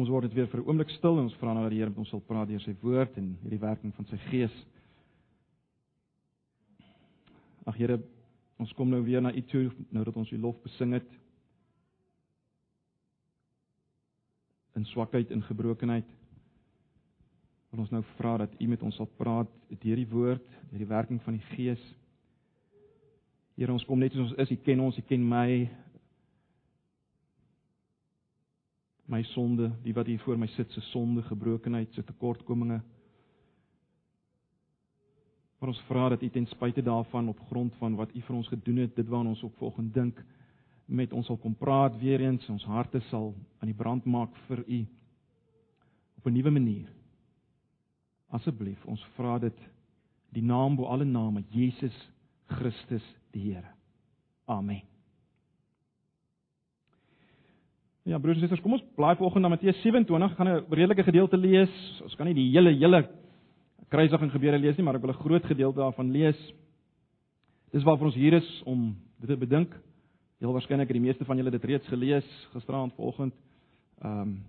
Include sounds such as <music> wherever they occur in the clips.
Kom ons word dit weer vir 'n oomblik stil en ons vra nou dat die Here met ons sal praat deur sy woord en hierdie werking van sy gees. Ag Here, ons kom nou weer na U toe nou dat ons U lof besing het. In swakheid en gebrokenheid. Wil ons nou vra dat U met ons sal praat deur die woord, deur die werking van die Gees. Here, ons kom net soos ons is. U ken ons, U ken my, my sonde, die wat hier voor my sit se sonde, gebrokenheid, se tekortkominge. Maar ons vra dat U ten spyte daarvan op grond van wat U vir ons gedoen het, dit waarna ons op volgende dink, met ons sal kom praat weer eens, ons harte sal aan die brand maak vir U op 'n nuwe manier. Asseblief, ons vra dit die naam bo alle name, Jesus Christus die Here. Amen. Ja, broers en susters, kom ons blaai vanoggend na Matteus 27, gaan 'n redelike gedeelte lees. Ons kan nie die hele hele kruisiging gebeure lees nie, maar ek wil 'n groot gedeelte daarvan lees. Dis waarvoor ons hier is om dit te bedink. Heel waarskynlik het die meeste van julle dit reeds gelees gisteraand vanoggend. Ehm um,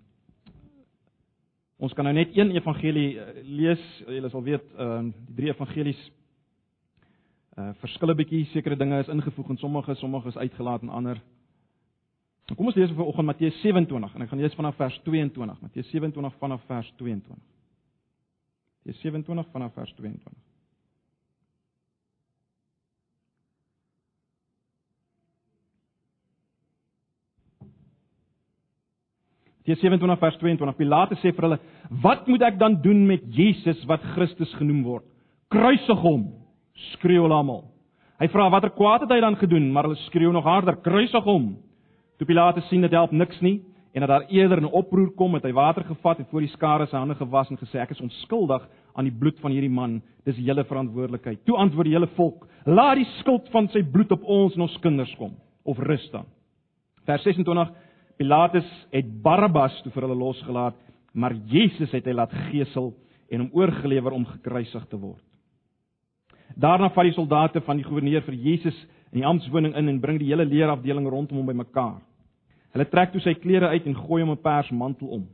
Ons kan nou net een evangelie eh, lees. Julle sal weet, ehm uh, die drie evangelies uh verskille bietjie, sekere dinge is ingevoeg en sommige sommige is uitgelaat en ander kom ons lees vanoggend Matteus 27 en ek gaan lees vanaf vers 22. Matteus 27 vanaf vers 22. Matteus 27 vanaf vers 22. Matteus 27 vers 22. Pilate sê vir hulle: "Wat moet ek dan doen met Jesus wat Christus genoem word? Kruisig hom!" skreeu hulle almal. Hy vra: "Watter kwaad het hy dan gedoen?" Maar hulle skreeu nog harder: "Kruisig hom!" Toe Pilatus sien dit help niks nie en dat daar eerder 'n oproer kom, het hy water gevat en voor die skare sy hande gewas en gesê ek is onskuldig aan die bloed van hierdie man. Dis julle verantwoordelikheid. Toe antwoord die hele volk: Laat die skuld van sy bloed op ons en ons kinders kom of rus dan. Vers 26: Pilatus het Barabbas toe vir hulle losgelaat, maar Jesus het hy laat gesel en hom oorgelewer om gekruisig te word. Daarna vat die soldate van die goewerneur vir Jesus in die amptswoning in en bring die hele leerafdeling rondom hom bymekaar. Hulle trek toe sy klere uit en gooi hom 'n pers mantel om.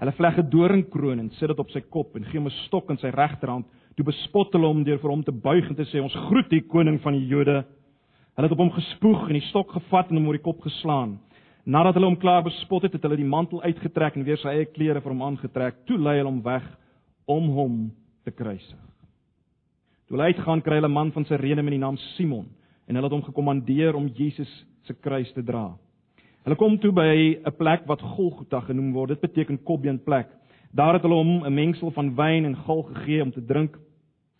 Hulle vleg 'n doringkroon en sit dit op sy kop en gee hom 'n stok in sy regterhand. Toe bespot hulle hom deur vir hom te buig en te sê: "Ons groet die koning van die Jode." Hulle het op hom gespoeg en die stok gevat en hom oor die kop geslaan. Nadat hulle hom klaar bespot het, het hulle die mantel uitgetrek en weer sy eie klere vir hom aangetrek. Toe lei hulle hom weg om hom te kruisig. Toe hulle uitgaan, kry hulle 'n man van Sirene met die naam Simon en hulle het hom gekommandeer om Jesus se kruis te dra. Hulle kom toe by 'n plek wat Golgotha genoem word. Dit beteken kopbeen plek. Daar het hulle hom 'n mengsel van wyn en gal gegee om te drink,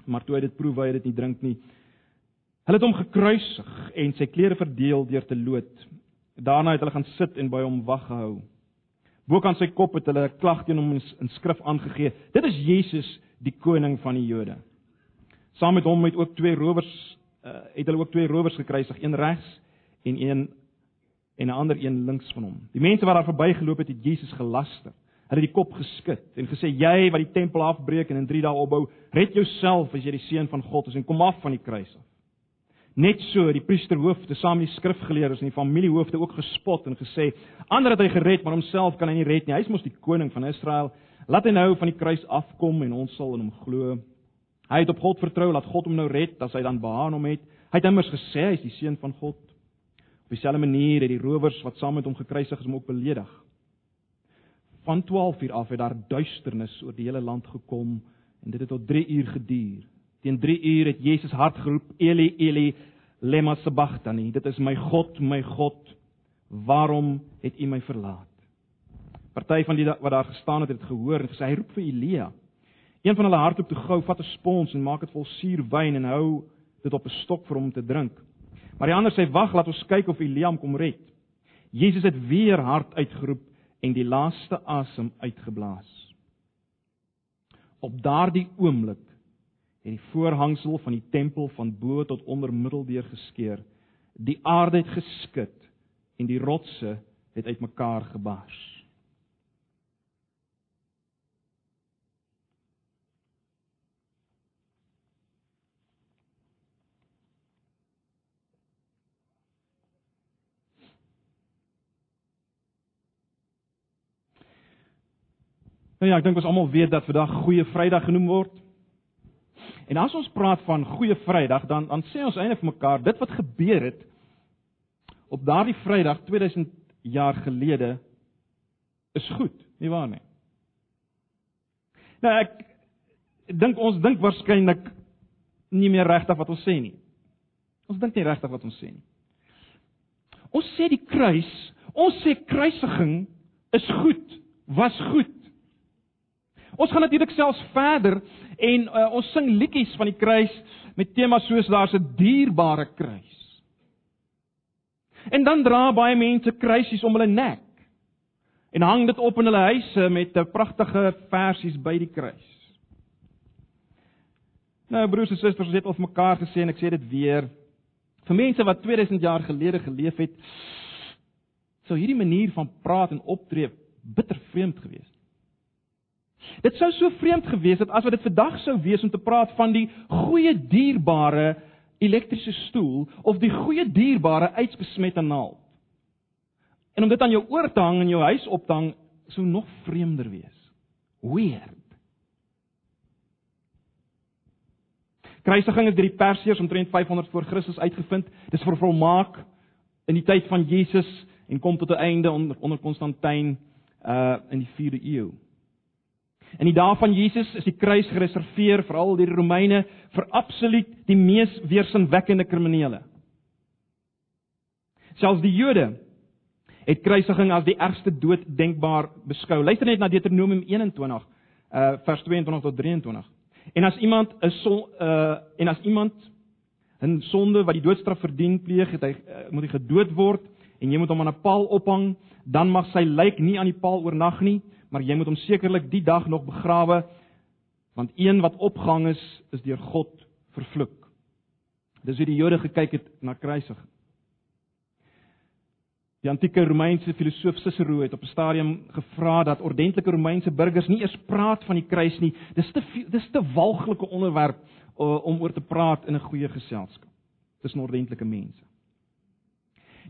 maar toe hy dit proe, wou hy dit nie drink nie. Hulle het hom gekruisig en sy klere verdeel deur te lood. Daarna het hulle gaan sit en by hom wag gehou. Boek aan sy kop het hulle 'n klag teen hom in skrif aangegee. Dit is Jesus, die koning van die Jode. Saam met hom het ook twee rowers uh, het hulle ook twee rowers gekruisig, een regs en een en 'n ander een links van hom. Die mense wat daar verbygeloop het, het Jesus gelaster. Hulle het die kop geskit en gesê: "Jy wat die tempel afbreek en in 3 dae opbou, red jouself as jy die seun van God is en kom af van die kruis af." Net so die priesterhoofde saam met die skrifgeleerdes en die familiehoofde ook gespot en gesê: "Ander het hy gered, maar homself kan hy nie red nie. Hy is mos die koning van Israel. Laat hy nou van die kruis afkom en ons sal in hom glo." Hy het op God vertrou, laat God hom nou red as hy dan behaan hom het. Hy het immers gesê hy is die seun van God. Op dieselfde manier het die rowers wat saam met hom gekruisig is, hom ook beledig. Van 12 uur af het daar duisternis oor die hele land gekom en dit het tot 3 uur geduur. Teen 3 uur het Jesus hard geroep: "Eli, Eli, lema sabachthani." Dit is my God, my God, waarom het U my verlaat? Party van die wat daar gestaan het, het gehoor en gesê hy roep vir Elia. Een van hulle hardloop toe gou, vat 'n spons en maak dit vol suurwyn en hou dit op 'n stok vir hom te drink. Maar die ander sê: "Wag, laat ons kyk of Eliam kom red." Jesus het weer hard uitgeroep en die laaste asem uitgeblaas. Op daardie oomblik het die voorhangsel van die tempel van bo tot onder middeldeur geskeur. Die aarde het geskud en die rotse het uitmekaar gebars. Nou ja, ek dink ons almal weet dat vandag Goeie Vrydag genoem word. En as ons praat van Goeie Vrydag, dan dan sê ons eintlik vir mekaar dit wat gebeur het op daardie Vrydag 2000 jaar gelede is goed, nie waar nie? Nou ek dink ons dink waarskynlik nie meer regtig wat ons sê nie. Ons dink nie regtig wat ons sê nie. Ons sê die kruis, ons sê kruisiging is goed, was goed. Ons gaan natuurlik selfs verder en uh, ons sing liedjies van die kruis met temas soos daar's 'n dierbare kruis. En dan dra baie mense kruisies om hulle nek en hang dit op in hulle huise met 'n pragtige versies by die kruis. Nou broers en susters, ons het al mekaar gesê en ek sê dit weer. Vir mense wat 2000 jaar gelede geleef het, sou hierdie manier van praat en optree bitter vreemd gewees het. Dit sou so vreemd gewees het as wat dit vandag sou wees om te praat van die goeie dierbare elektriese stoel of die goeie dierbare uitbesmette naald. En om dit aan jou oor te hang en jou huis op te hang sou nog vreemder wees. Weird. Kruisiging is deur die Persiërs omtrent 500 voor Christus uitgevind. Dis vir volmaak in die tyd van Jesus en kom tot 'n einde onder onder Konstantin uh in die 4de eeu. In die dae van Jesus is die kruis gereserveer veral deur die Romeine vir absoluut die mees weersinwekkende kriminele. Selfs die Jode het kruisiging as die ergste dood denkbaar beskou. Luister net na Deuteronomium 21 uh vers 22 tot 23. En as iemand 'n son uh en as iemand 'n sonde wat die doodstraf verdien pleeg, het hy uh, moet hy gedood word en jy moet hom aan 'n paal ophang, dan mag sy lijk nie aan die paal oornag nie, maar jy moet hom sekerlik die dag nog begrawe want een wat opgehang is, is deur God vervloek. Dis hoe die Jode gekyk het na kruisiging. Die antieke Romeinse filosoof Cicero het op 'n stadium gevra dat ordentlike Romeinse burgers nie eers praat van die kruis nie. Dis te dis te walglike onderwerp uh, om oor te praat in 'n goeie geselskap tussen ordentlike mense.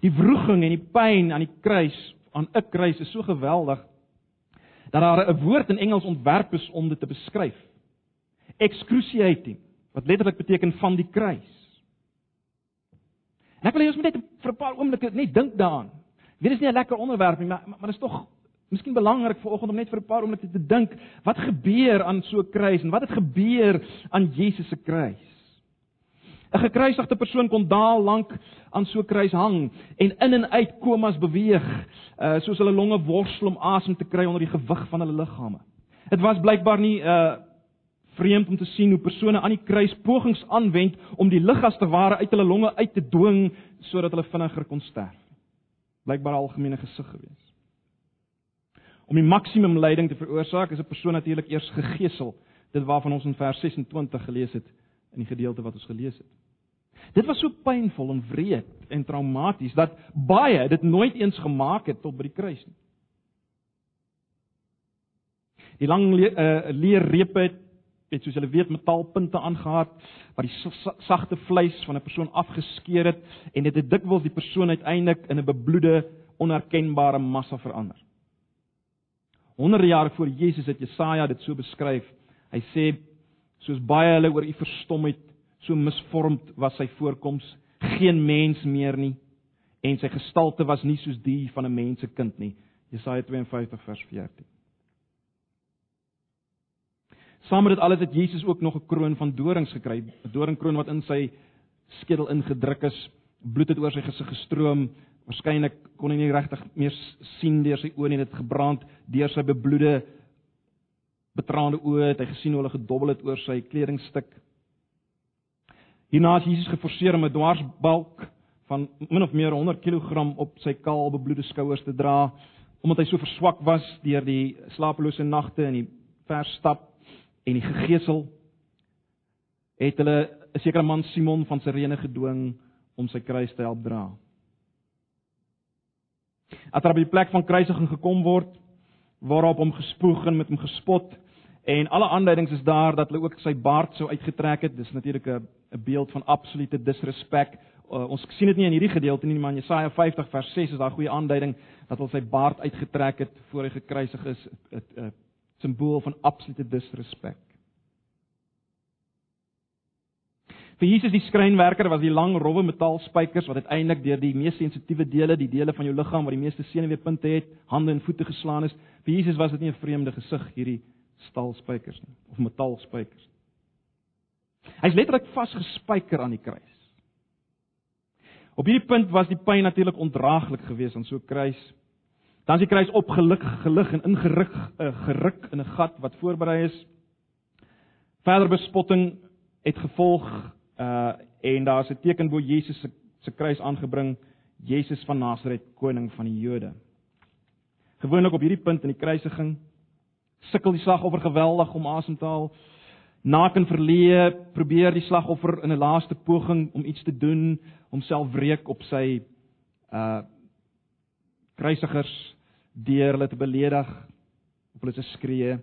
Die wroging en die pyn aan die kruis, aan 'n kruis is so geweldig dat daar 'n woord in Engels ontwerp is om dit te beskryf. Excruciating, wat letterlik beteken van die kruis. En ek wil hê ons moet net vir 'n paar oomblikke net dink daaraan. Dit is nie 'n lekker onderwerp nie, maar maar, dit is tog miskien belangrik vanoggend om net vir 'n paar oomblikke te dink wat gebeur aan so 'n kruis en wat het gebeur aan Jesus se kruis. 'n Gekruisigde persoon kon daal lank aan so 'n kruis hang en in en uit komas beweeg, uh, soos hulle longe worstel om asem te kry onder die gewig van hulle liggame. Dit was blykbaar nie 'n uh, vreemd om te sien hoe persone aan die kruis pogings aanwend om die lug as te ware uit hulle longe uit te dwing sodat hulle vinniger kon sterf blykbaar algemene gesig gewees. Om die maksimum lyding te veroorsaak is 'n persoon natuurlik eers gegeesel, dit waarvan ons in vers 26 gelees het in die gedeelte wat ons gelees het. Dit was so pynvol en wreed en traumaties dat baie dit nooit eens gemaak het tot by die kruis nie. Die lang uh, leerrepe het het soos julle weet metaalpunte aangehad wat die sagte vleis van 'n persoon afgeskeur het en dit het dikwels die persoon uiteindelik in 'n bebloede onherkenbare massa verander. Honderde jare voor Jesus het Jesaja dit so beskryf. Hy sê soos baie hulle oor u verstom het, so misvormd was sy voorkoms, geen mens meer nie en sy gestalte was nie soos die van 'n mensekind nie. Jesaja 52 vers 14. Saam met dit alles het Jesus ook nog 'n kroon van dorings gekry, 'n doringkroon wat in sy skedel ingedruk is. Bloed het oor sy gesig gestroom. Waarskynlik kon hy nie regtig meer sien deur sy oë nie, dit gebrand deur sy bebloede betraande oë het hy gesien hoe hulle gedobbel het oor sy kledingstuk. Hierna het Jesus geforseer om 'n dwarsbalk van min of meer 100 kg op sy kaal bebloede skouers te dra omdat hy so verswak was deur die slapelose nagte en die verstap en die gegeesel het hulle 'n sekere man Simon van Sirene gedwing om sy kruis te help dra. At op die plek van kruisiging gekom word waarop hom gespoeg en met hom gespot en alle aanduidings is daar dat hulle ook sy baard sou uitgetrek het. Dis natuurlik 'n 'n beeld van absolute disrespek. Uh, ons sien dit nie in hierdie gedeelte nie, maar in Jesaja 50 vers 6 is daar 'n goeie aanduiding dat hulle sy baard uitgetrek het voor hy gekruisig is. 'n Simbool van absolute disrespek. Vir Jesus die skrynwerker was die lang rowwe metaalspykers wat uiteindelik deur die mees sensitiewe dele, die dele van jou liggaam waar die meeste senuweepunte het, hande en voete geslaan is. Vir Jesus was dit nie 'n vreemde gesig hierdie staalspykers nie of metaalspykers. Hy's letterlik vasgespijker aan die kruis. Op hierdie punt was die pyn natuurlik ondraaglik geweest aan so 'n kruis. Dan is die kruis opgelig, gelig en ingeruk uh, geruk in 'n gat wat voorberei is. Verder bespotting het gevolg uh en daar's 'n teken bo Jesus se se kruis aangebring, Jesus van Nasaret, koning van die Jode. Gewoonlik op hierdie punt in die kruisiging sukkel die slagoffer geweldig om asem te haal. Naak en verleë probeer die slagoffer in 'n laaste poging om iets te doen, homself wreek op sy uh kruisigers deur hulle te beledig, op hulle te skree,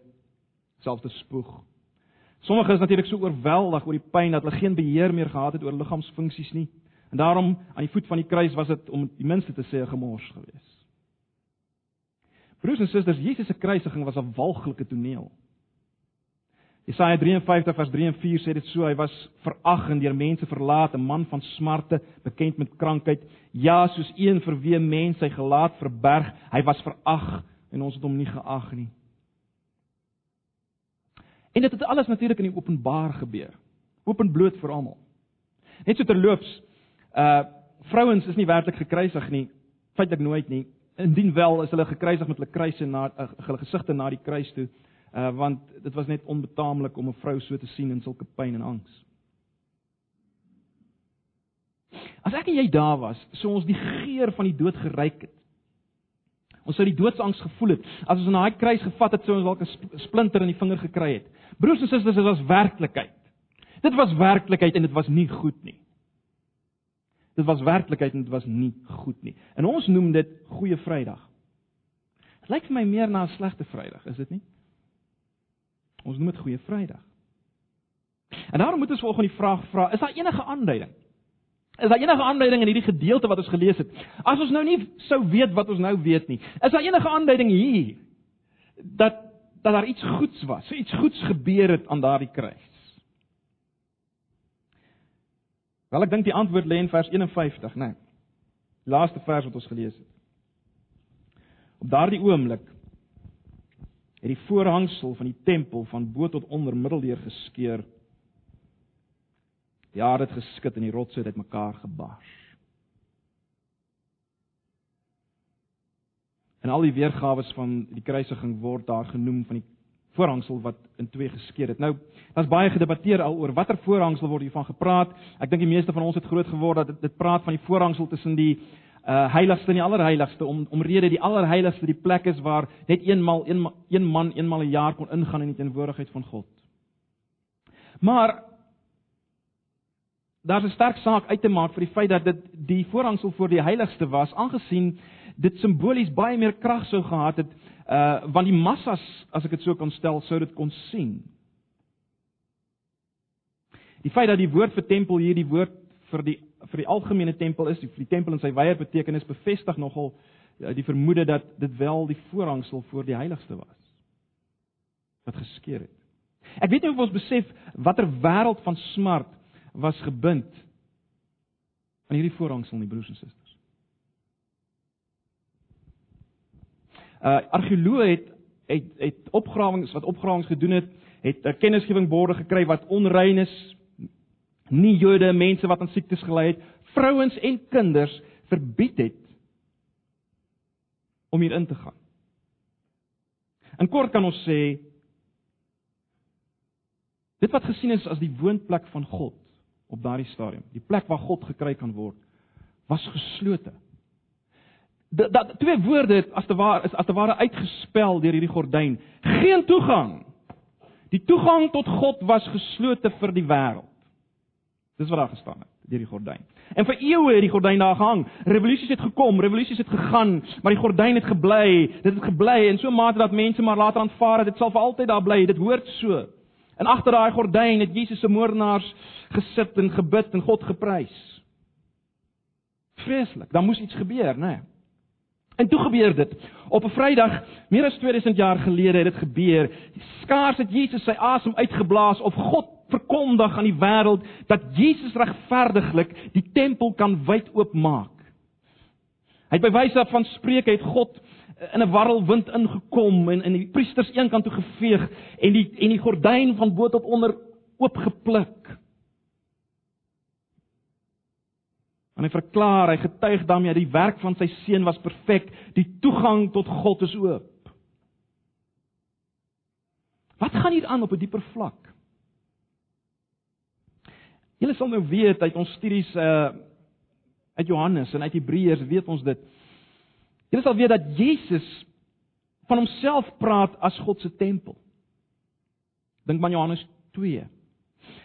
selfs te spoeg. Sommige is natuurlik so oorweldig oor die pyn dat hulle geen beheer meer gehad het oor liggaamsfunksies nie. En daarom aan die voet van die kruis was dit om die minste te sê 'n gemors geweest. Broers en susters, Jesus se kruisiging was 'n walglike toneel. Jesaja 53 vers 3 en 4 sê dit so, hy was verag en deur mense verlaat, 'n man van smarte, bekend met krankheid, ja, soos een vir wie mense sy gelaat verberg, hy was verag en ons het hom nie geag nie. En dit het alles natuurlik in die openbaar gebeur. Openbloot vir almal. Net so terloops, uh vrouens is nie werklik gekruisig nie, feitelik nooit nie. Indien wel is hulle gekruisig met hulle kruise na uh, hulle gesigte na die kruis toe, uh want dit was net onbetaamlik om 'n vrou so te sien in sulke pyn en angs. As ek en jy daar was, sou ons die geur van die dood geruik het. Ons sou die doodsangs gevoel het. As ons na daai kruis gevat het, sou ons dalk 'n splinter in die vinger gekry het. Broers en susters, dit was werklikheid. Dit was werklikheid en dit was nie goed nie. Dit was werklikheid en dit was nie goed nie. En ons noem dit Goeie Vrydag. Dit lyk vir my meer na 'n slegte Vrydag, is dit nie? Ons noem dit Goeie Vrydag. En daarom moet ons volgens die vraag vra, is daar enige aanduiding Is daar enige aanduiding in hierdie gedeelte wat ons gelees het? As ons nou nie sou weet wat ons nou weet nie, is daar enige aanduiding hier dat dat daar iets goeds was, iets goeds gebeur het aan daardie kruis? Wel ek dink die antwoord lê in vers 51, né? Nee, laaste vers wat ons gelees het. Op daardie oomblik het die voorhangsel van die tempel van bo tot onder middeldeur geskeur Die aarde het geskit en die rotse het uitmekaar gebars. En al die weergawe van die kruisiging word daar genoem van die voorhangsel wat in twee geskeur het. Nou, daar's baie gedebatteer al oor watter voorhangsel word hiervan gepraat. Ek dink die meeste van ons het groot geword dat dit, dit praat van die voorhangsel tussen die uh heiligste en die allerheiligste om omrede die allerheiligste die plek is waar net eenmal een, een man eenmal 'n een jaar kon ingaan in die teenwoordigheid van God. Maar daar's 'n sterk saak uit te maak vir die feit dat dit die voorhangsel voor die heiligste was, aangesien dit simbolies baie meer krag sou gehad het, uh want die massas, as ek dit so kan stel, sou dit kon sien. Die feit dat die woord vir tempel hier die woord vir die vir die algemene tempel is, vir die tempel in sy wyeer betekenis bevestig nogal uh, die vermoede dat dit wel die voorhangsel voor die heiligste was wat geskeur het. Ek weet nie of ons besef watter wêreld van smart was gebind aan hierdie voorhangsel nie broers en susters. Uh argeoloë het het het opgrawings wat opgrawings gedoen het, het 'n kennisgewingborde gekry wat onrein is, nie Jode, mense wat aan siektes gely het, vrouens en kinders verbied het om hier in te gaan. In kort kan ons sê dit wat gesien is as die woonplek van God op daardie stadium. Die plek waar God gekry kan word was geslote. Dat, dat twee woorde as te ware is as te ware uitgespel deur hierdie gordyn. Geen toegang. Die toegang tot God was geslote vir die wêreld. Dis wat daar gestaan het deur die gordyn. En vir eeue het die gordyn daar gehang. Revolusies het gekom, revolusies het gegaan, maar die gordyn het gebly. Dit het gebly en so mate dat mense maar later aanvaar het dit sal vir altyd daar bly. Dit hoort so. En agter daai gordyn het Jesus se moordenaars gesit en gebid en God geprys. Vreeslik, dan moes iets gebeur, né? Nee. En toe gebeur dit. Op 'n Vrydag, meer as 2000 jaar gelede het dit gebeur. Skaars het Jesus sy asem uitgeblaas of God verkondig aan die wêreld dat Jesus regverdiglik die tempel kan wyd oopmaak. Hy het by wyse van Spreuke het God in 'n warrelwind ingekom en in die priesters eenkant toe geveeg en die en die gordyn van bo tot onder oopgepluk. En hy verklaar, hy getuig daarmee dat die werk van sy seun was perfek, die toegang tot God is oop. Wat gaan hier aan op 'n dieper vlak? Julle sal nou weet uit ons studies uh uit Johannes en uit Hebreërs weet ons dit. Julle sal weet dat Jesus van homself praat as God se tempel. Dink maar Johannes 2.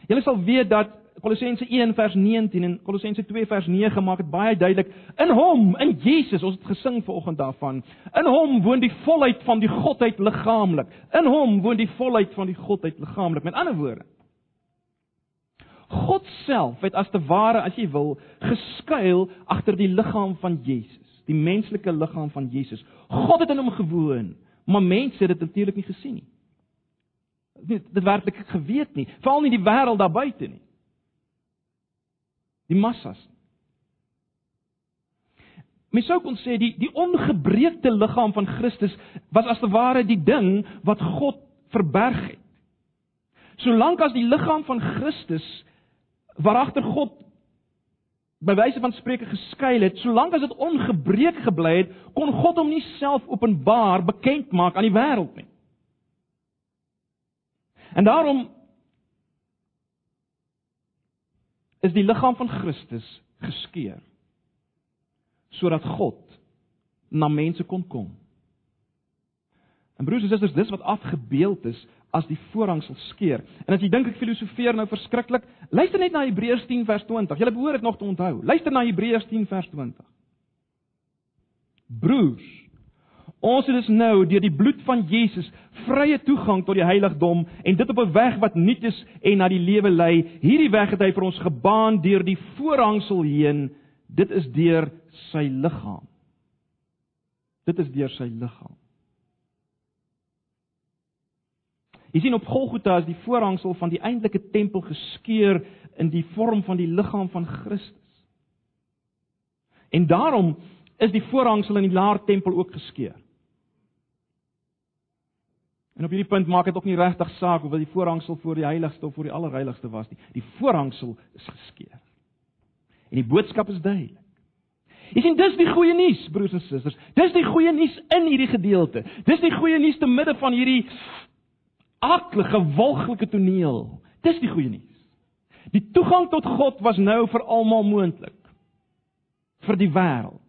Julle sal weet dat Kolossense 1 vers 19 en Kolossense 2 vers 9 maak dit baie duidelik. In hom, in Jesus, ons het gesing vanoggend daarvan. In hom woon die volheid van die godheid liggaamlik. In hom woon die volheid van die godheid liggaamlik. Met ander woorde, God self het as te ware, as jy wil, geskuil agter die liggaam van Jesus, die menslike liggaam van Jesus. God het in hom gewoon, maar mense het dit natuurlik nie gesien nie. Dit dit werklik geweet nie, veral nie die wêreld daar buite nie die massas. Mens sou kon sê die die ongebreekte liggaam van Christus was as te ware die ding wat God verberg het. Solank as die liggaam van Christus waaragter God by wyse van spreuke geskuil het, solank as dit ongebreek gebly het, kon God hom nie self openbaar bekend maak aan die wêreld nie. En daarom is die liggaam van Christus geskeur sodat God na mense kon kom. En broers en susters, dis wat afgebeeld is as die voorhangsel skeur. En as jy dink ek filosofeer nou verskriklik, luister net na Hebreërs 10 vers 20. Jy behoort dit nog te onthou. Luister na Hebreërs 10 vers 20. Broers, Ons het dus nou deur die bloed van Jesus vrye toegang tot die heiligdom en dit op 'n weg wat nuut is en na die lewe lei. Hierdie weg het hy vir ons gebaan deur die voorhangsel heen. Dit is deur sy liggaam. Dit is deur sy liggaam. Jy sien op Golgotha is die voorhangsel van die eintlike tempel geskeur in die vorm van die liggaam van Christus. En daarom is die voorhangsel in die laar tempel ook geskeur. En op hierdie punt maak dit ook nie regtig saak of wat die voorhangsel voor die heiligste of voor die allerheiligste was nie. Die voorhangsel is geskeur. En die boodskap is duidelik. Jy sien dis die goeie nuus, broers en susters. Dis die goeie nuus in hierdie gedeelte. Dis die goeie nuus te midde van hierdie aklige, walglike toneel. Dis die goeie nuus. Die toegang tot God was nou vir almal moontlik. vir die wêreld.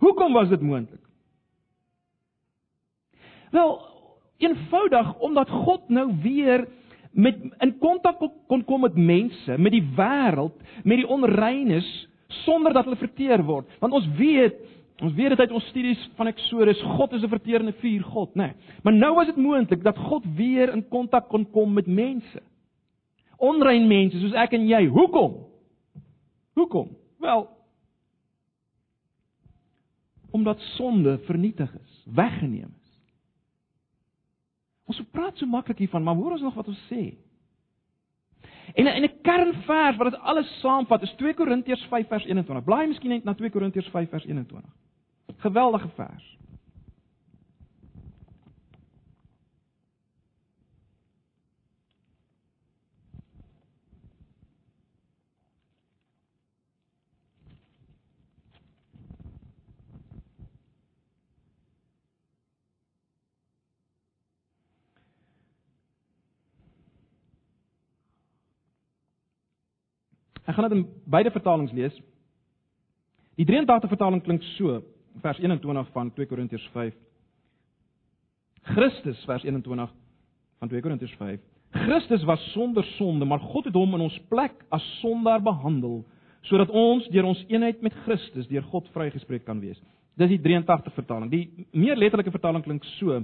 Hoekom was dit moontlik? Wel, eenvoudig omdat God nou weer met in kontak kon kom met mense, met die wêreld, met die onreines sonder dat hulle verteer word. Want ons weet, ons weet dit uit ons studies van Eksodus, God is 'n verterende vuur God, né? Nee. Maar nou was dit moontlik dat God weer in kontak kon kom met mense. Onrein mense soos ek en jy. Hoekom? Hoekom? Wel, omdat sonde vernietig is, weggeneem Ons praat so maklik hiervan, maar hoor ons nog wat ons sê. En 'n 'n kernvers wat dit alles saamvat is 2 Korintiërs 5 vers 21. Blaai miskien net na 2 Korintiërs 5 vers 21. Geweldige vers. Ek gaan dit in beide vertalings lees. Die 83 vertaling klink so, vers 21 van 2 Korintiërs 5. Christus vers 21 van 2 Korintiërs 5. Christus was sonder sonde, maar God het hom in ons plek as sondaar behandel sodat ons deur ons eenheid met Christus deur God vrygespreek kan wees. Dis die 83 vertaling. Die meer letterlike vertaling klink so: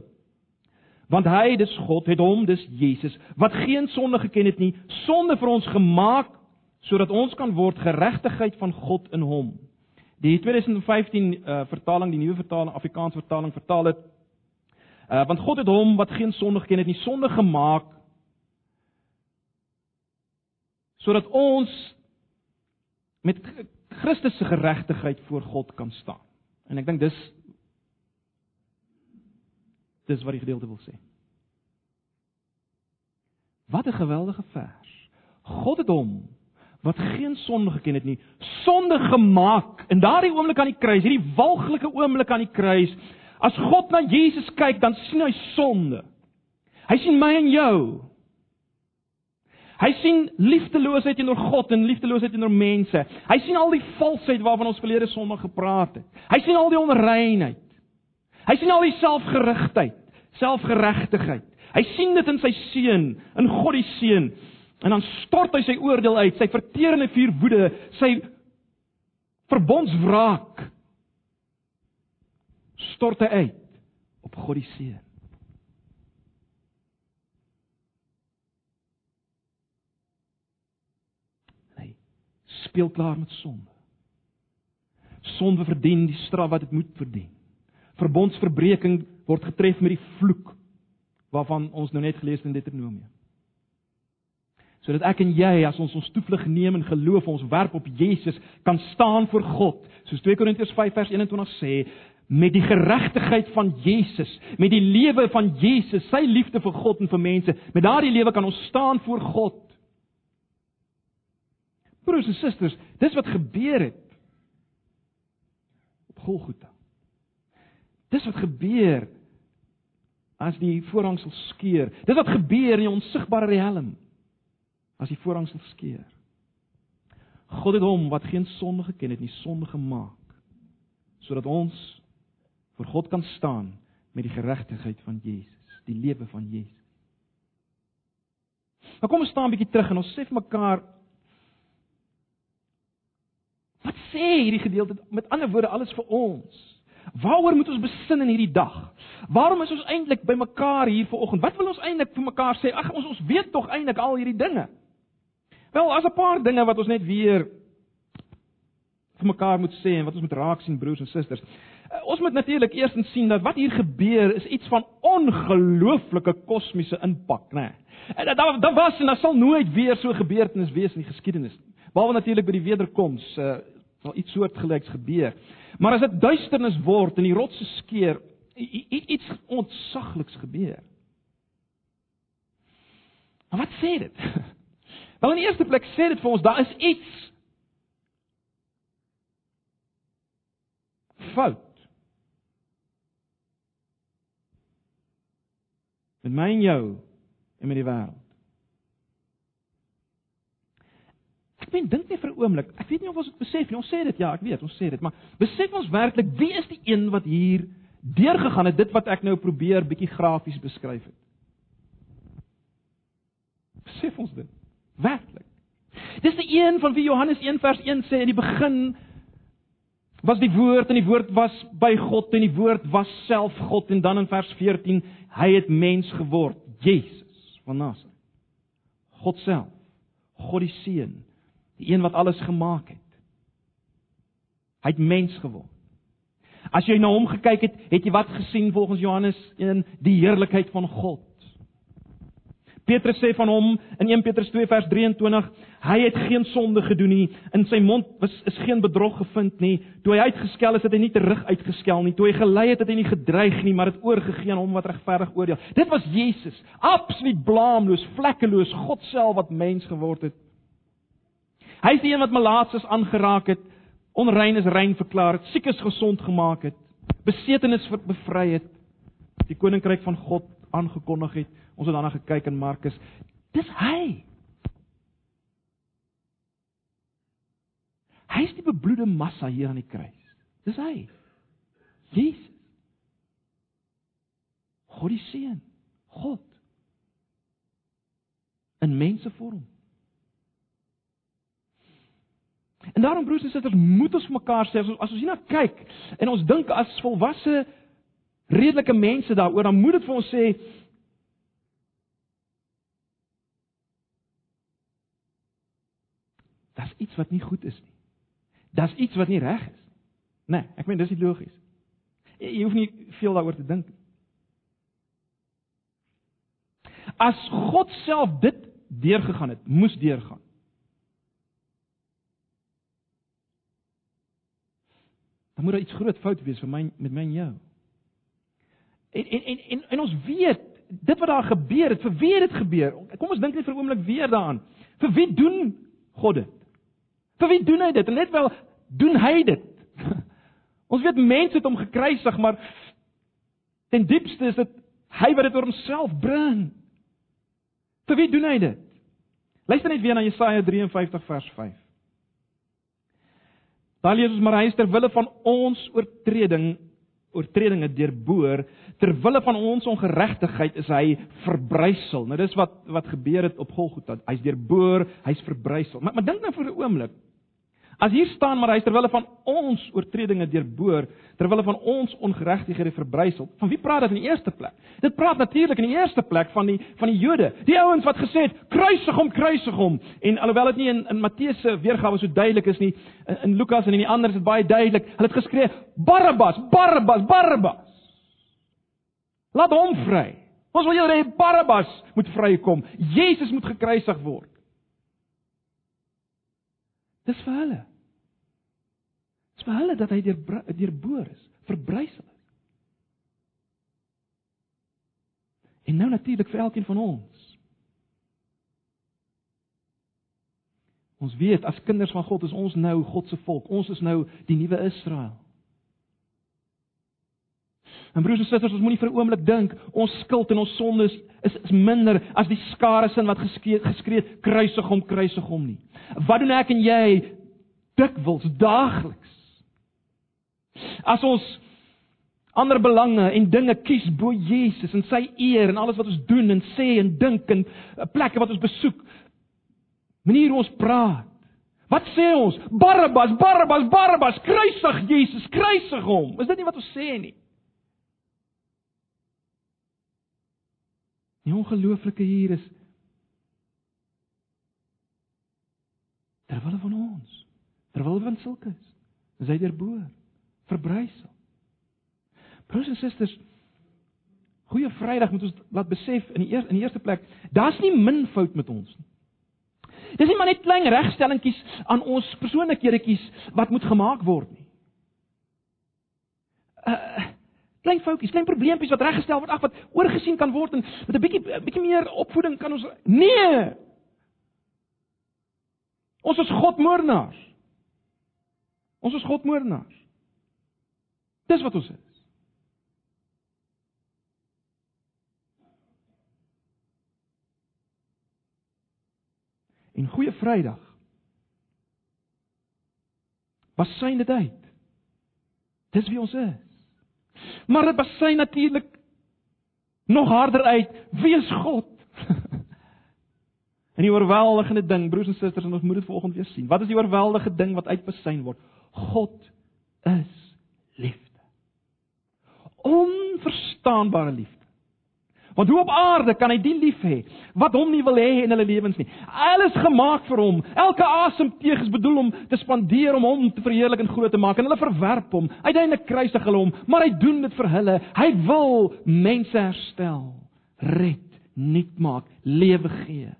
Want hy, dis God, het hom, dis Jesus, wat geen sonde geken het nie, sonde vir ons gemaak sodat ons kan word geregtigheid van God in hom. Die 2015 uh, vertaling, die nuwe vertaling, Afrikaanse vertaling vertaal dit uh, want God het hom wat geen sonde geken het nie sonde gemaak sodat ons met Christus se geregtigheid voor God kan staan. En ek dink dis dis wat die gedeelte wil sê. Wat 'n geweldige vers. God het hom wat geen sonde geken het nie, sonde gemaak in daardie oomblik aan die kruis, hierdie walglike oomblik aan die kruis. As God na Jesus kyk, dan sien hy sonde. Hy sien my en jou. Hy sien liefdeloosheid teenoor God en liefdeloosheid teenoor mense. Hy sien al die valsheid waarvan ons verlede Sondag gepraat het. Hy sien al die onreinheid. Hy sien al die selfgerigtheid, selfgeregtigheid. Hy sien dit in sy seun, in God die seun. En dan stort hy sy oordeel uit, sy verterende vuur woede, sy verbondswraak. Stort hy uit op God die seun. Hy speel klaar met sonde. Sonde verdien die straf wat dit moet verdien. Verbondsverbreeking word getref met die vloek waarvan ons nou net gelees het in Deuteronomium sodat ek en jy as ons ons toevlug neem en geloof ons werp op Jesus kan staan voor God. Soos 2 Korintiërs 5 vers 21 sê met die geregtigheid van Jesus met die lewe van Jesus sy liefde vir God en vir mense met daardie lewe kan ons staan voor God. Broers en susters dis wat gebeur het op Golgotha. Dis wat gebeur as die voorhangsel skeur dis wat gebeur in die onsigbare riem as die voorhangsel skeur. God het hom wat geen sonde geken het nie sonde gemaak sodat ons voor God kan staan met die geregtigheid van Jesus, die lewe van Jesus. Maar kom ons staan 'n bietjie terug en ons sê vir mekaar Wat sê hierdie gedeelte met ander woorde alles vir ons? Waaroor moet ons besin in hierdie dag? Waarom is ons eintlik by mekaar hier vanoggend? Wat wil ons eintlik vir mekaar sê? Ag ons ons weet tog eintlik al hierdie dinge. Wel, as 'n paar dinge wat ons net weer vir mekaar moet sê en wat ons moet raak sien broers en susters. Uh, ons moet natuurlik eers sien dat wat hier gebeur is iets van ongelooflike kosmiese impak, né? En daar daar was en daar sal nooit weer so gebeurtenis wees in die geskiedenis nie. Behalwe natuurlik by die wederkoms, uh sal iets soortgelyks gebeur. Maar as dit duisternis word en die rotse skeur, iets ontsagliks gebeur. Maar wat sê dit? <laughs> Wel in die eerste plek sê dit vir ons daar is iets fout. Met my en jou en met die wêreld. Ek meen dink net vir 'n oomblik. Ek weet nie of ons dit besef nie. Ons sê dit ja, ek weet, ons sê dit, maar besef ons werklik wie is die een wat hier deurgegaan het dit wat ek nou probeer bietjie grafies beskryf het? Besef ons dit? Werklik. Dis die een van wie Johannes 1 vers 1 sê in die begin was die woord en die woord was by God en die woord was self God en dan in vers 14 hy het mens geword, Jesus van Nasaret. God self, God die seun, die een wat alles gemaak het. Hy het mens geword. As jy na hom gekyk het, het jy wat gesien volgens Johannes 1 die heerlikheid van God. Petrus sê van hom in 1 Petrus 2 vers 23, hy het geen sonde gedoen nie, in sy mond was is geen bedrog gevind nie. Toe hy uitgeskel is, het hy nie terug uitgeskel nie. Toe hy gelei het, het hy nie gedreig nie, maar het oorgegee aan hom wat regverdig oordeel. Dit was Jesus, absoluut blaamloos, vlekkeloos, God self wat mens geword het. Hy is die een wat malaatses aangeraak het, onrein is rein verklaar het, siekes gesond gemaak het, besetenis bevry het, die koninkryk van God aangekondig het. Ons het daarna gekyk in Markus. Dis hy. Hy is die bebloede massa hier aan die kruis. Dis hy. Jesus. God die seun. God in mensevorm. En daarom broers en susters, moet ons mekaar sê as ons, as ons hierna kyk en ons dink as volwasse redelike mense daaroor, dan moet dit vir ons sê Daar's iets wat nie goed is nie. Daar's iets wat nie reg is nie. Nee, ek meen dis nie logies. Jy, jy hoef nie veel daaroor te dink nie. As God self dit deurgegaan het, moes deurgaan. Dan moet daar iets groot fout wees vir my met my en jou. En en en en, en ons weet dit wat daar gebeur het, vir wie het dit gebeur? Kom ons dink net vir 'n oomblik weer daaraan. Vir wie doen God dit? Vir wie doen hy dit? En net wel doen hy dit. <laughs> Ons weet mense het hom gekruisig, maar ten diepste is dit hy wat dit oor homself bring. Vir wie doen hy dit? Luister net weer na Jesaja 53 vers 5. Daar lees ons maar hy is ter wille van ons oortreding oortredinge deurboor ter wille van ons ongeregtigheid is hy verbrysel. Nou dis wat wat gebeur het op Golgotha. Hy's deurboor, hy's verbrysel. Maar maar dink nou vir 'n oomblik. As hier staan maar hy ter wille van ons oortredinge deurboor, ter wille van ons ongeregtighede verbrysel. Van wie praat dit in die eerste plek? Dit praat natuurlik in die eerste plek van die van die Jode. Die ouens wat gesê het, kruisig hom, kruisig hom. En alhoewel dit nie in in Matteus se weergawe so duidelik is nie, in, in Lukas en in die ander is dit baie duidelik. Hulle het geskree, Barabbas, Barabbas, Barabbas. Laat hom vry. Ons wil hê Barabbas moet vrykom. Jesus moet gekruisig word. Dis vir hulle. Dis vir hulle dat hy deur deurboor is, verbrysel is. En nou natuurlik vir elkeen van ons. Ons weet as kinders van God is ons nou God se volk. Ons is nou die nuwe Israel. En broers en susters, ons moenie vir 'n oomblik dink ons skuld en ons sondes is is minder as die skare sin wat geskree geskree kruisig hom kruisig hom nie. Wat doen ek en jy dikwels daagliks? As ons ander belange en dinge kies bo Jesus en sy eer en alles wat ons doen en sê en dink en eh, plekke wat ons besoek, manier hoe ons praat. Wat sê ons? Barabbas, Barabbas, Barabbas, kruisig Jesus, kruisig hom. Is dit nie wat ons sê nie? Die ongelooflike hier is terwyl van ons, terwyl van sulkes, is hy deur verbrysel. Broers en susters, goeie Vrydag moet ons laat besef in die eerste in die eerste plek, daar's nie min fout met ons nie. Dis nie maar net klein regstellingkies aan ons persoonlikheidjies wat moet gemaak word nie. Uh klein foutjies, klein probleempies wat reggestel word, ag wat oorgesien kan word en met 'n bietjie bietjie meer opvoeding kan ons nee. Ons is godmoordenaars. Ons is godmoordenaars. Dis wat ons is. En goeie Vrydag. Was syn dit uit? Dis wie ons is. Maar dit basyn natuurlik nog harder uit. Wie is God? <laughs> en die oorweldigende ding, broers en susters, en ons moet dit volgende weer sien. Wat is die oorweldigende ding wat uitbesyn word? God is liefde. Onverstaanbare liefde. Want hoe op aarde kan hy die lief hê wat hom nie wil hê in hulle lewens nie? Alles gemaak vir hom. Elke asemteug is bedoel om te spandeer om hom te verheerlik en groot te maak en hulle verwerp hom. Uiteindelik kruisig hulle hom, maar hy doen dit vir hulle. Hy wil mense herstel, red, nuut maak, lewe gee.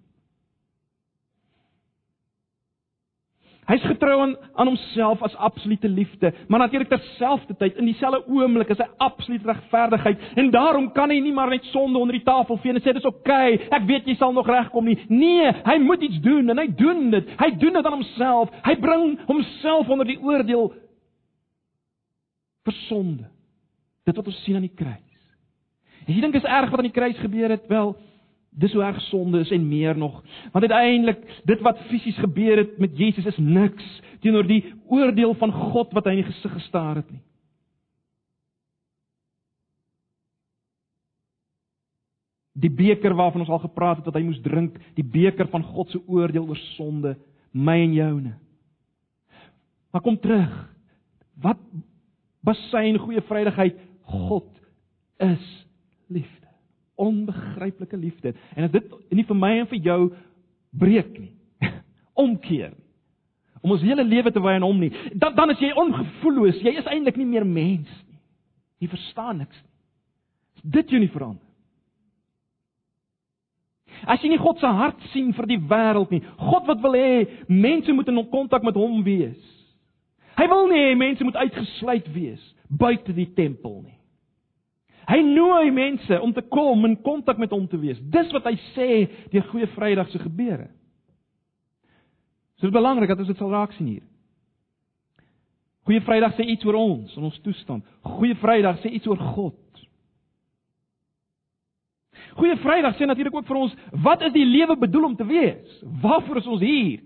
Hy's getrou aan aan homself as absolute liefde, maar natuurlik terselfdertyd in dieselfde oomblik is hy absoluut regverdigheid en daarom kan hy nie maar net sonde onder die tafel vee en sê dis oukei, okay, ek weet jy sal nog regkom nie. Nee, hy moet iets doen en hy doen dit. Hy doen dit aan homself. Hy bring homself onder die oordeel vir sonde. Dit wat ons sien aan die kruis. En jy dink is erg wat aan die kruis gebeur het? Wel, dis hoe erg sonde is en meer nog. Want uiteindelik, dit wat fisies gebeur het met Jesus is niks teenoor die oordeel van God wat hy in die gesig gestaar het nie. Die beker waarvan ons al gepraat het wat hy moes drink, die beker van God se oordeel oor sonde, my en joune. Maar kom terug. Wat basyn goeie vrydigheid God is liefde onbegryplike liefde. En as dit nie vir my en vir jou breek nie, <laughs> omkeer nie. om ons hele lewe te wy aan hom nie, dan dan is jy ongevoelloos. Jy is eintlik nie meer mens nie. Jy verstaan niks nie. Dit jy nie verander. As jy nie God se hart sien vir die wêreld nie, God wat wil hê mense moet in kontak met hom wees. Hy wil nie hê mense moet uitgesluit wees buite die tempel nie. Hy nooi mense om te kom in kontak met hom te wees. Dis wat hy sê deur Goeie Vrydag se gebeure. So dit is belangrik dat ons dit sal raak sien hier. Goeie Vrydag sê iets oor ons en ons toestand. Goeie Vrydag sê iets oor God. Goeie Vrydag sê natuurlik ook vir ons wat is die lewe bedoel om te wees? Waarvoor is ons hier?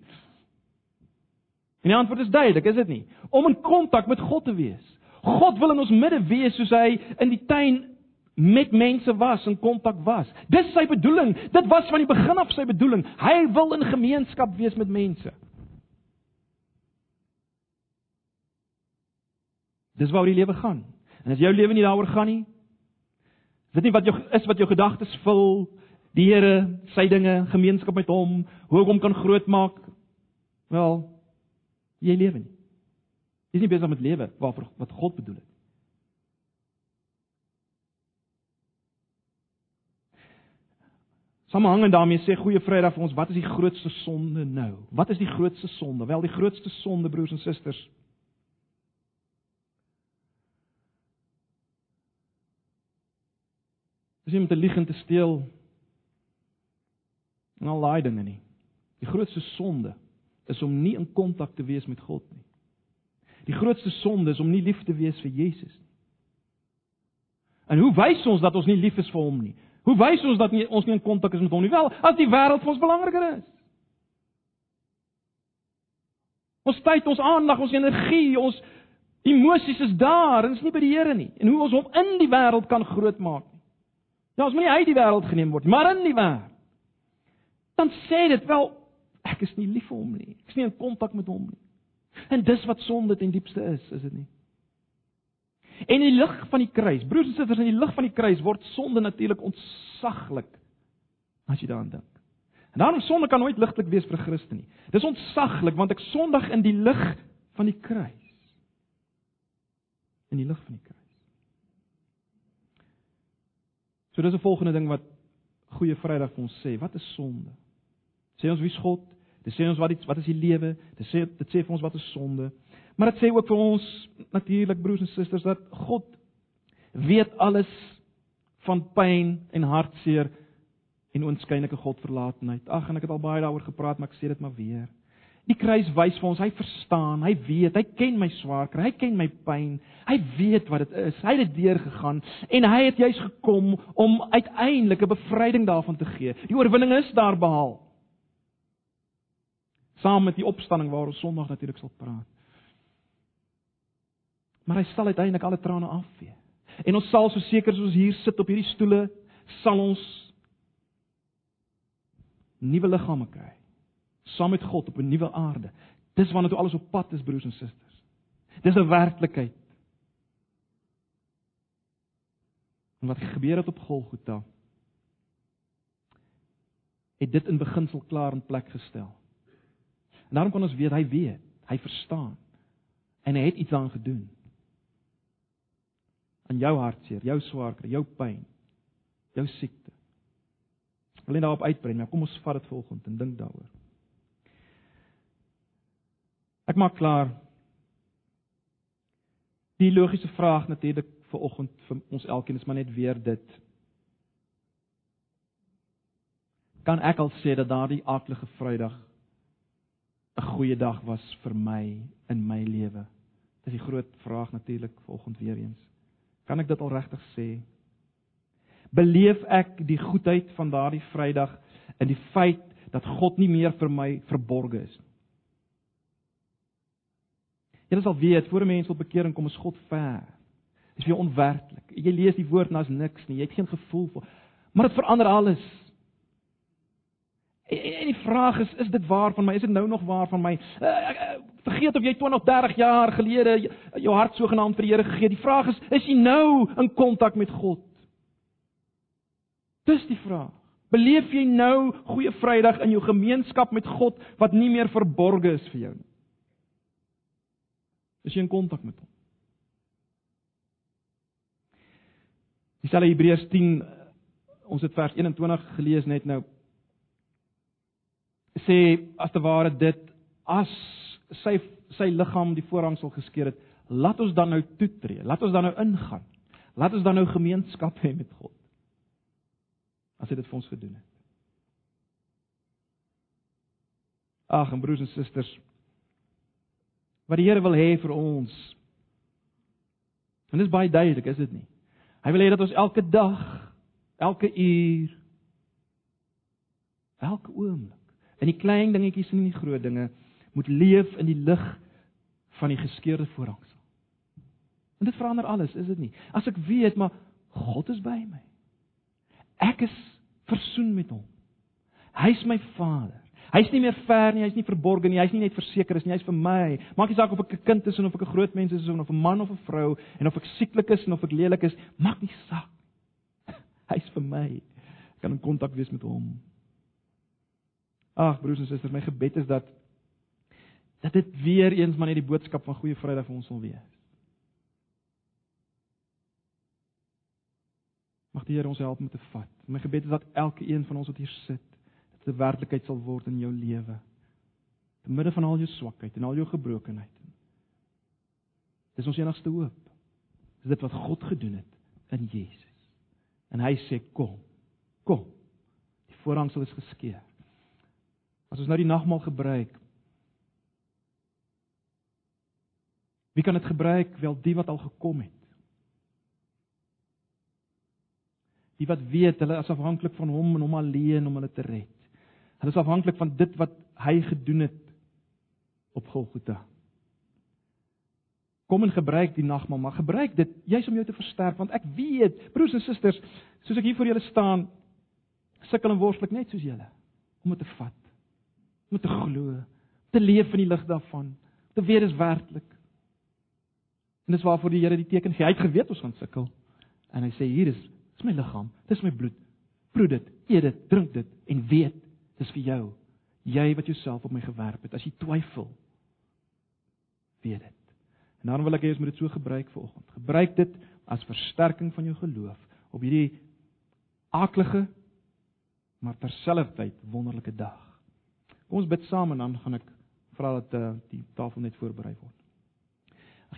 En die antwoord is duidelik, is dit nie? Om in kontak met God te wees. God wil in ons midde wees soos hy in die tuin met mense was en kontak was. Dis sy bedoeling. Dit was van die begin af sy bedoeling. Hy wil in gemeenskap wees met mense. Dis waaroor die lewe gaan. En as jou lewe nie daaroor gaan nie, Weet nie wat jou is wat jou gedagtes vul, die Here, sy dinge, gemeenskap met hom, hoe ek hom kan grootmaak. Wel, jy lewe nie. Jy is nie besig met lewe waarvoor wat God bedoel het. Samehangend daarmee sê Goeie Vrydag vir ons, wat is die grootste sonde nou? Wat is die grootste sonde? Wel, die grootste sonde, broers en susters, Dis nie om te lieg en te steel en al daai dinge nie. Die grootste sonde is om nie in kontak te wees met God nie. Die grootste sonde is om nie lief te wees vir Jesus nie. En hoe wys ons dat ons nie lief is vir hom nie? Hoe wys ons dat nie, ons nie in kontak is met hom nie? Wel, as die wêreld vir ons belangriker is. Ons tyd, ons aandag, ons energie, ons emosies is daar en is nie by die Here nie. En hoe ons hom in die wêreld kan grootmaak. Ja, ons moenie uit die wêreld geneem word, maar in die wêreld. Dan sê dit wel ek is nie lief vir hom nie. Ek is nie in kontak met hom nie. En dis wat sonde ten diepste is, is dit nie? En in die lig van die kruis, broers en susters, in die lig van die kruis word sonde natuurlik ontsaglik as jy daaraan dink. En daarom sonde kan nooit ligtelik wees vir 'n Christen nie. Dis ontsaglik want ek sondig in die lig van die kruis. In die lig van die kruis. So dis 'n volgende ding wat Goeie Vrydag vir ons sê. Wat is sonde? Sê ons wie's God? Dit sê ons wat iets wat is die lewe? Dit sê dit sê vir ons wat is sonde? Maar dit sê ook vir ons natuurlik broers en susters dat God weet alles van pyn en hartseer en oënskynlike Godverlatenheid. Ag en ek het al baie daaroor gepraat, maar ek sê dit maar weer. Die kruis wys vir ons, hy verstaan, hy weet, hy ken my swaarkry, hy ken my pyn. Hy weet wat dit is. Hy het dit deurgegaan en hy het juis gekom om uiteindelik 'n bevryding daarvan te gee. Die oorwinning is daar behaal. Saam met die opstanding waar ons Sondag natuurlik sal praat. Maar hy sal uiteindelik alle trane afvee. En ons sal so seker soos ons hier sit op hierdie stoele, sal ons nuwe liggame kry saam met God op 'n nuwe aarde. Dis wanneer toe alles op pad is, broers en susters. Dis 'n werklikheid. En wat gebeur het op Golgotha? Het dit in beginsel klaar in plek gestel. En daarom kan ons weet hy weet, hy verstaan. En hy het iets aan gedoen. Aan jou hartseer, jou swaarkry, jou pyn, jou siekte. Ek wil net daarop uitbrei, maar kom ons vat dit volgende en dink daaroor. Ek maak klaar. Die logiese vraag natuurlik vir oggend vir ons elkeen is maar net weer dit. Kan ek al sê dat daardie aardige Vrydag 'n goeie dag was vir my in my lewe? Dis die groot vraag natuurlik vanoggend weer eens. Kan ek dit al regtig sê? Beleef ek die goedheid van daardie Vrydag in die feit dat God nie meer vir my verborge is nie? Jy sal weet voor 'n mens wil bekering kom is God ver. Is vir onwerklik. Jy lees die woord en daar's niks nie. Jy het geen gevoel vir. Maar dit verander alles. En, die vraag is is dit waar van my? Is dit nou nog waar van my? Vergeet of jy 20, 30 jaar gelede jou hart sogenaamd vir die Here gegee het. Die vraag is is jy nou in kontak met God? Dis die vraag. Beleef jy nou goeie Vrydag in jou gemeenskap met God wat nie meer verborge is vir jou nie? Is jy in kontak met hom? Dieselfde Hebreërs 10 ons het vers 21 gelees net nou sê as te ware dit as sy sy liggaam die voorhangsel geskeur het, laat ons dan nou toetree. Laat ons dan nou ingaan. Laat ons dan nou gemeenskap hê met God. As hy dit vir ons gedoen het. Ag, en broers en susters, wat die Here wil hê vir ons. En dit is baie duidelik, is dit nie? Hy wil hê dat ons elke dag, elke uur, elke oomblik, in die klein dingetjies en in die groot dinge, moet leef in die lig van die geskeurde voorhangsel. En dit verander alles, is dit nie? As ek weet maar God is by my. Ek is versoen met hom. Hy's my Vader. Hy's nie meer ver nie, hy's nie verborge nie, hy's nie net verseker is nie, hy's vir my. Maak nie saak of ek 'n kind is of ek 'n groot mens is of 'n man of 'n vrou en of ek sieklik is en of ek lelik is, maak nie saak. <laughs> Hy's vir my. Ek kan in kontak wees met hom. Ag broers en susters, my gebed is dat dat dit weer eens maar net die boodskap van Goeie Vrydag vir ons sal wees. Mag die Here ons help om te vat. My gebed is dat elke een van ons wat hier sit, dit 'n werklikheid sal word in jou lewe. Te midde van al jou swakheid en al jou gebrokenheid. Dis ons enigste hoop. Dis dit wat God gedoen het in Jesus. En hy sê kom. Kom. Die voorhangsel is geskeur. As ons nou die nagmaal gebruik, wie kan dit gebruik? Wel die wat al gekom het. Die wat weet hulle is afhanklik van hom en hom alleen om hulle te red. Hulle is afhanklik van dit wat hy gedoen het op Golgotha. Kom en gebruik die nagmaal, maar gebruik dit juis om jou te versterk want ek weet, broers en susters, soos ek hier voor julle staan, sukkel en worstel ek net soos julle om dit te vat. Om te glo, te leef in die lig daarvan, te weet dis werklik. En dis waarvoor die Here die teken gee. Hy het geweet ons gaan sukkel. En hy sê hier is, dis my liggaam, dis my bloed. Proe dit, eet dit, drink dit en weet dis vir jou. Jy wat jouself op my gewerp het. As jy twyfel, weet dit. En daarom wil ek hê jy moet dit so gebruik vanoggend. Gebruik dit as versterking van jou geloof op hierdie aaklige maar terselfdertyd wonderlike dag. Kom ons bid saam en dan gaan ek vra dat uh, die tafel net voorberei word.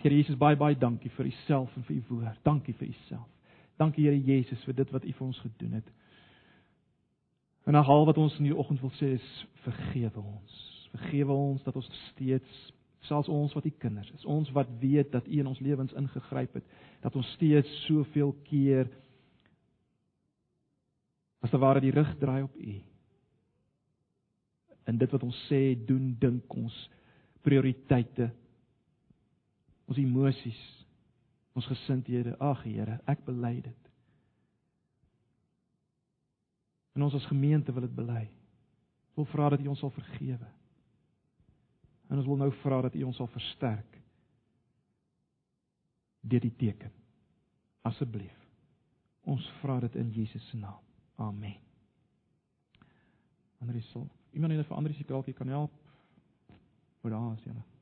Here Jesus, baie baie dankie vir u self en vir u woord. Dankie vir u self. Dankie Here Jesus vir dit wat u vir ons gedoen het. En al wat ons in die oggend wil sê is vergewe ons. Vergewe ons dat ons steeds selfs ons wat u kinders is, ons wat weet dat u in ons lewens ingegryp het, dat ons steeds soveel keer as te ware die rug draai op u. En dit wat ons sê, doen, dink ons prioriteite ons emosies, ons gesindhede. Ag Here, ek bely dit. En ons as gemeente wil dit bely. Ek wil vra dat U ons sal vergewe. En ons wil nou vra dat U ons sal versterk deur die teken. Asseblief. Ons vra dit in Jesus se naam. Amen. Andries sal iemand net vir Andries se kraaltjie kan help. Hoe daar is julle?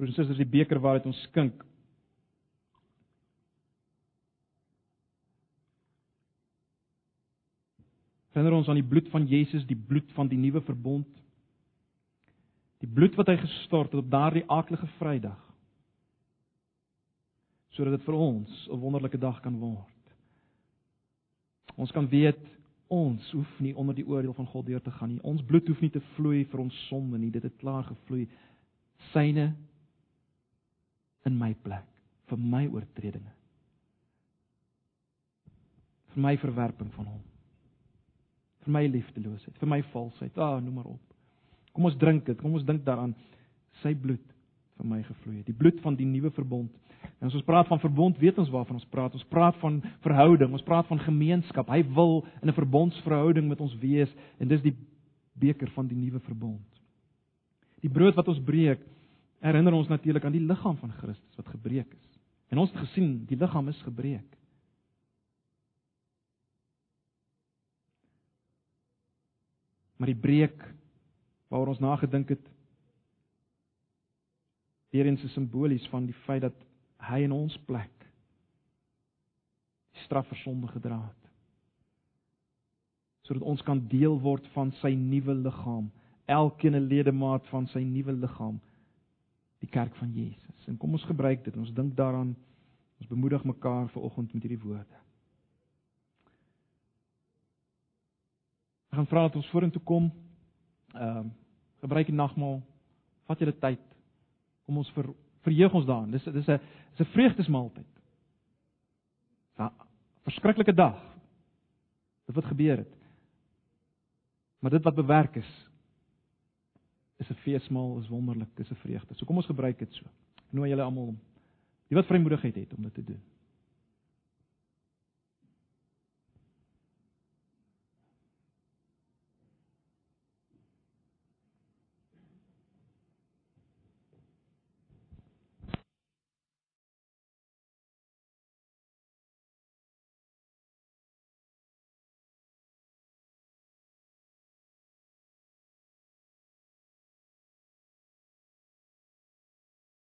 Broers en susters, die beker waaruit ons skink. Herinner ons aan die bloed van Jesus, die bloed van die nuwe verbond. Die bloed wat hy gestort het op daardie aaklige Vrydag. Sodat dit vir ons 'n wonderlike dag kan word. Ons kan weet ons hoef nie onder die oordeel van God deur te gaan nie. Ons bloed hoef nie te vloei vir ons sonde nie. Dit het klaar gevloei. Syne in my plek vir my oortredinge. Vir my verwerping van hom. Vir my liefdeloosheid, vir my valsheid. Ah, noem maar op. Kom ons drink dit. Kom ons dink daaraan sy bloed vir my gevloei het. Die bloed van die nuwe verbond. En as ons praat van verbond, weet ons waarvan ons praat. Ons praat van verhouding, ons praat van gemeenskap. Hy wil in 'n verbondsverhouding met ons wees en dis die beker van die nuwe verbond. Die brood wat ons breek, herinner ons natuurlik aan die liggaam van Christus wat gebreek is. En ons het gesien, die liggaam is gebreek. Maar die breek waaroor ons nagedink het, weer eens is simbolies van die feit dat hy in ons plek die straf vir sonde gedra het. Sodat ons kan deel word van sy nuwe liggaam, elkeen 'n ledemaat van sy nuwe liggaam, die kerk van Jesus. En kom ons gebruik dit. Ons dink daaraan. Ons bemoedig mekaar vanoggend met hierdie woorde. Ek gaan vra dat ons vorentoe kom. Ehm uh, gebruik die nagmaal. Vat julle tyd. Kom ons ver, verheug ons daarin. Dis dis 'n dis 'n vreugdesmaaltyd. 'n Verskriklike dag. Dit wat gebeur het. Maar dit wat bewerk is is 'n feesmaal, is wonderlik, dis 'n vreugde. So kom ons gebruik dit so. Ek nooi julle almal om die wat vrymoedigheid het om dit te doen.